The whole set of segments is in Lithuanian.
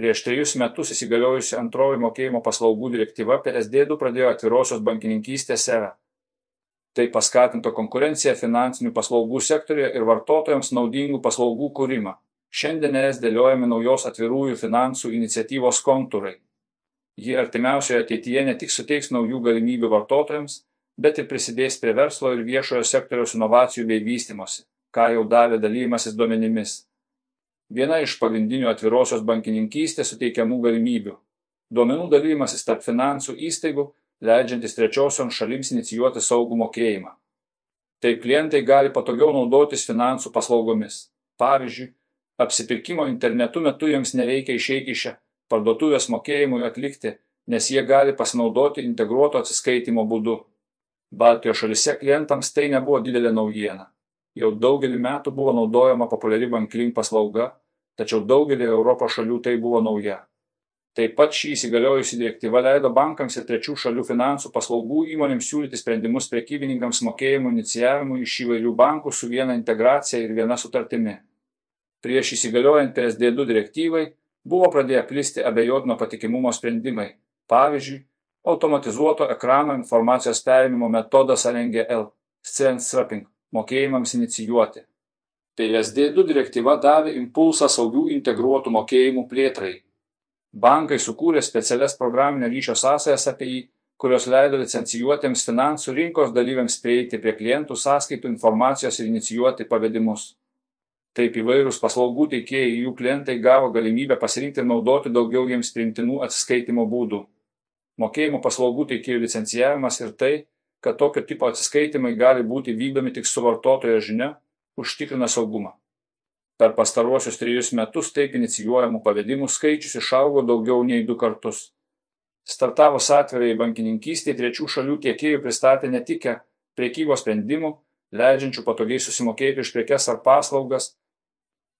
Prieš trejus metus įsigaliojusi antroji mokėjimo paslaugų direktyva PSD2 pradėjo atvirosios bankininkystės erą. Tai paskatinto konkurenciją finansinių paslaugų sektoriuje ir vartotojams naudingų paslaugų kūrimą. Šiandien es dėliojami naujos atvirųjų finansų iniciatyvos kontūrai. Ji artimiausioje ateityje ne tik suteiks naujų galimybių vartotojams, bet ir prisidės prie verslo ir viešojo sektoriaus inovacijų bei vystimosi, ką jau davė dalymasis duomenimis. Viena iš pagrindinių atvirosios bankininkystės suteikiamų galimybių - duomenų dalymasis tarp finansų įstaigų leidžiantis trečiosioms šalims inicijuoti saugų mokėjimą. Taip klientai gali patogiau naudotis finansų paslaugomis. Pavyzdžiui, apsipirkimo internetu metu jiems nereikia išeiti iš parduotuvės mokėjimui atlikti, nes jie gali pasinaudoti integruoto atsiskaitimo būdu. Baltijos šalise klientams tai nebuvo didelė naujiena. Jau daugelį metų buvo naudojama populiari banklink paslauga, tačiau daugelį Europos šalių tai buvo nauja. Taip pat šį įsigaliojusi direktyva leido bankams ir trečių šalių finansų paslaugų įmonėms siūlyti sprendimus prekybininkams mokėjimų inicijavimui iš įvairių bankų su viena integracija ir viena sutartimi. Prieš įsigaliojant PSD2 direktyvai buvo pradėję plisti abejotino patikimumo sprendimai. Pavyzdžiui, automatizuoto ekrano informacijos perėmimo metodas RNGL Screen Strapping mokėjimams inicijuoti. PSD2 direktyva davė impulsą saugių integruotų mokėjimų plėtrai bankai sukūrė specialias programinio ryšio sąsajas API, kurios leido licencijuotiems finansų rinkos dalyviams prieiti prie klientų sąskaitų informacijos ir inicijuoti pavedimus. Taip įvairūs paslaugų teikėjai jų klientai gavo galimybę pasirinkti ir naudoti daugiau jiems priimtinų atsiskaitimo būdų. Mokėjimo paslaugų teikėjų licencijavimas ir tai, kad tokio tipo atsiskaitimai gali būti vykdomi tik su vartotojo žinia, užtikrina saugumą. Per pastaruosius trejus metus taip inicijuojamų pavedimų skaičius išaugo daugiau nei du kartus. Startavus atvirai bankininkystėje trečių šalių tiekėjų pristatė ne tik priekybos sprendimų, leidžiančių patogiai susimokėti už prekes ar paslaugas,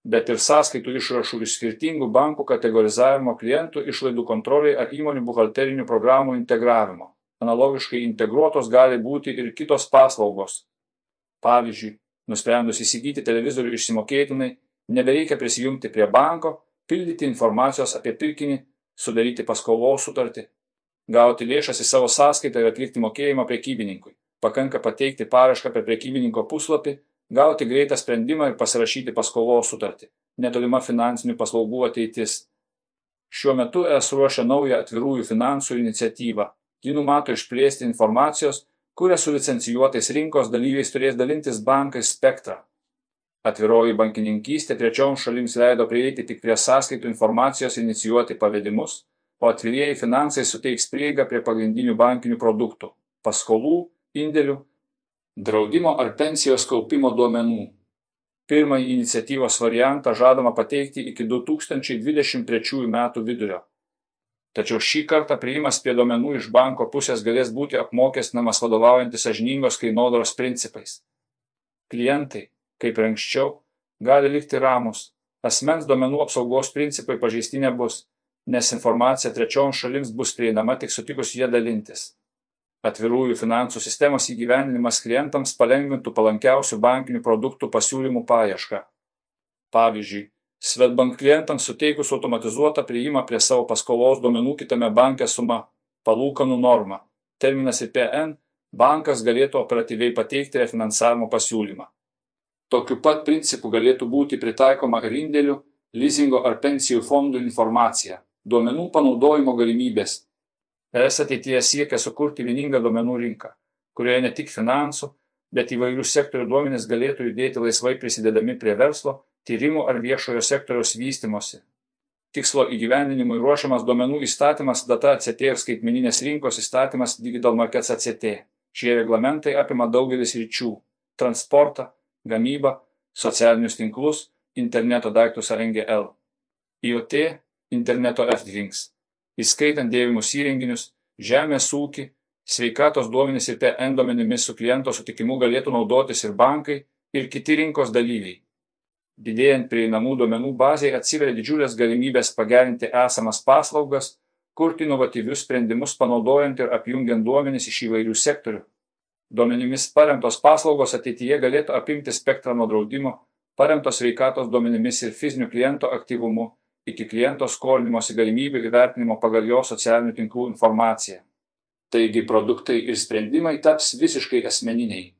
bet ir sąskaitų išrašų iš skirtingų bankų kategorizavimo klientų išlaidų kontroliai ar įmonių buhalterinių programų integravimo. Analogiškai integruotos gali būti ir kitos paslaugos. Pavyzdžiui, nusprendus įsigyti televizorių išsimokėtinai, nebereikia prisijungti prie banko, pildyti informacijos apie pirkinį, sudaryti paskolos sutartį, gauti lėšas į savo sąskaitą ir atlikti mokėjimą prekybininkui. Pakanka pateikti parašką per prekybininko puslapį, gauti greitą sprendimą ir pasirašyti paskolos sutartį. Netolima finansinių paslaugų ateitis. Šiuo metu es ruošia naują atvirųjų finansų iniciatyvą. Ji numato išplėsti informacijos, kuria su licencijuotais rinkos dalyviais turės dalintis bankai spektrą. Atviroji bankininkystė trečioms šalims leido prieiti tik prie sąskaitų informacijos inicijuoti pavedimus, o atvirieji finansai suteiks prieigą prie pagrindinių bankinių produktų - paskolų, indėlių, draudimo ar pensijos kaupimo duomenų. Pirmąjį iniciatyvos variantą žadama pateikti iki 2023 metų vidurio. Tačiau šį kartą prieimas prie duomenų iš banko pusės galės būti apmokestinamas vadovaujantis sažiningos kainodaros principais. Klientai kaip ir anksčiau, gali likti ramus. Asmens duomenų apsaugos principai pažeisti nebus, nes informacija trečioms šalims bus prieinama tik sutikus jie dalintis. Atvirųjų finansų sistemos įgyvendinimas klientams palengvintų palankiausių bankinių produktų pasiūlymų paiešką. Pavyzdžiui, Svetbank klientams suteikus automatizuotą prieimą prie savo paskolos duomenų kitame banke suma, palūkanų norma, terminas ir PN, bankas galėtų operatyviai pateikti refinansavimo pasiūlymą. Tokiu pat principu galėtų būti pritaikoma ir indėlių, lizingo ar pensijų fondų informacija, duomenų panaudojimo galimybės. ES ateityje siekia sukurti vieningą duomenų rinką, kurioje ne tik finansų, bet įvairių sektorių duomenys galėtų judėti laisvai prisidedami prie verslo, tyrimų ar viešojo sektoriaus vystimosi. Tikslo įgyvendinimui ruošiamas duomenų įstatymas data ACT ir skaitmeninės rinkos įstatymas Digital Markets ACT. Šie reglamentai apima daugelis ryčių - transportą, gamybą, socialinius tinklus, interneto daiktus ar NGL, IoT, interneto erdvings, įskaitant dėvimus įrenginius, žemės ūkį, sveikatos duomenys ir PN duomenimis su kliento sutikimu galėtų naudotis ir bankai, ir kiti rinkos dalyviai. Didėjant prieinamų duomenų baziai atsiveria didžiulės galimybės pagerinti esamas paslaugas, kurti inovatyvius sprendimus panaudojant ir apjungiant duomenis iš įvairių sektorių. Duomenimis paremtos paslaugos ateityje galėtų apimti spektrą nuo draudimo, paremtos sveikatos duomenimis ir fizinių kliento aktyvumu, iki kliento skolinimosi galimybių įvertinimo pagal jo socialinių tinklų informaciją. Taigi produktai ir sprendimai taps visiškai asmeniniai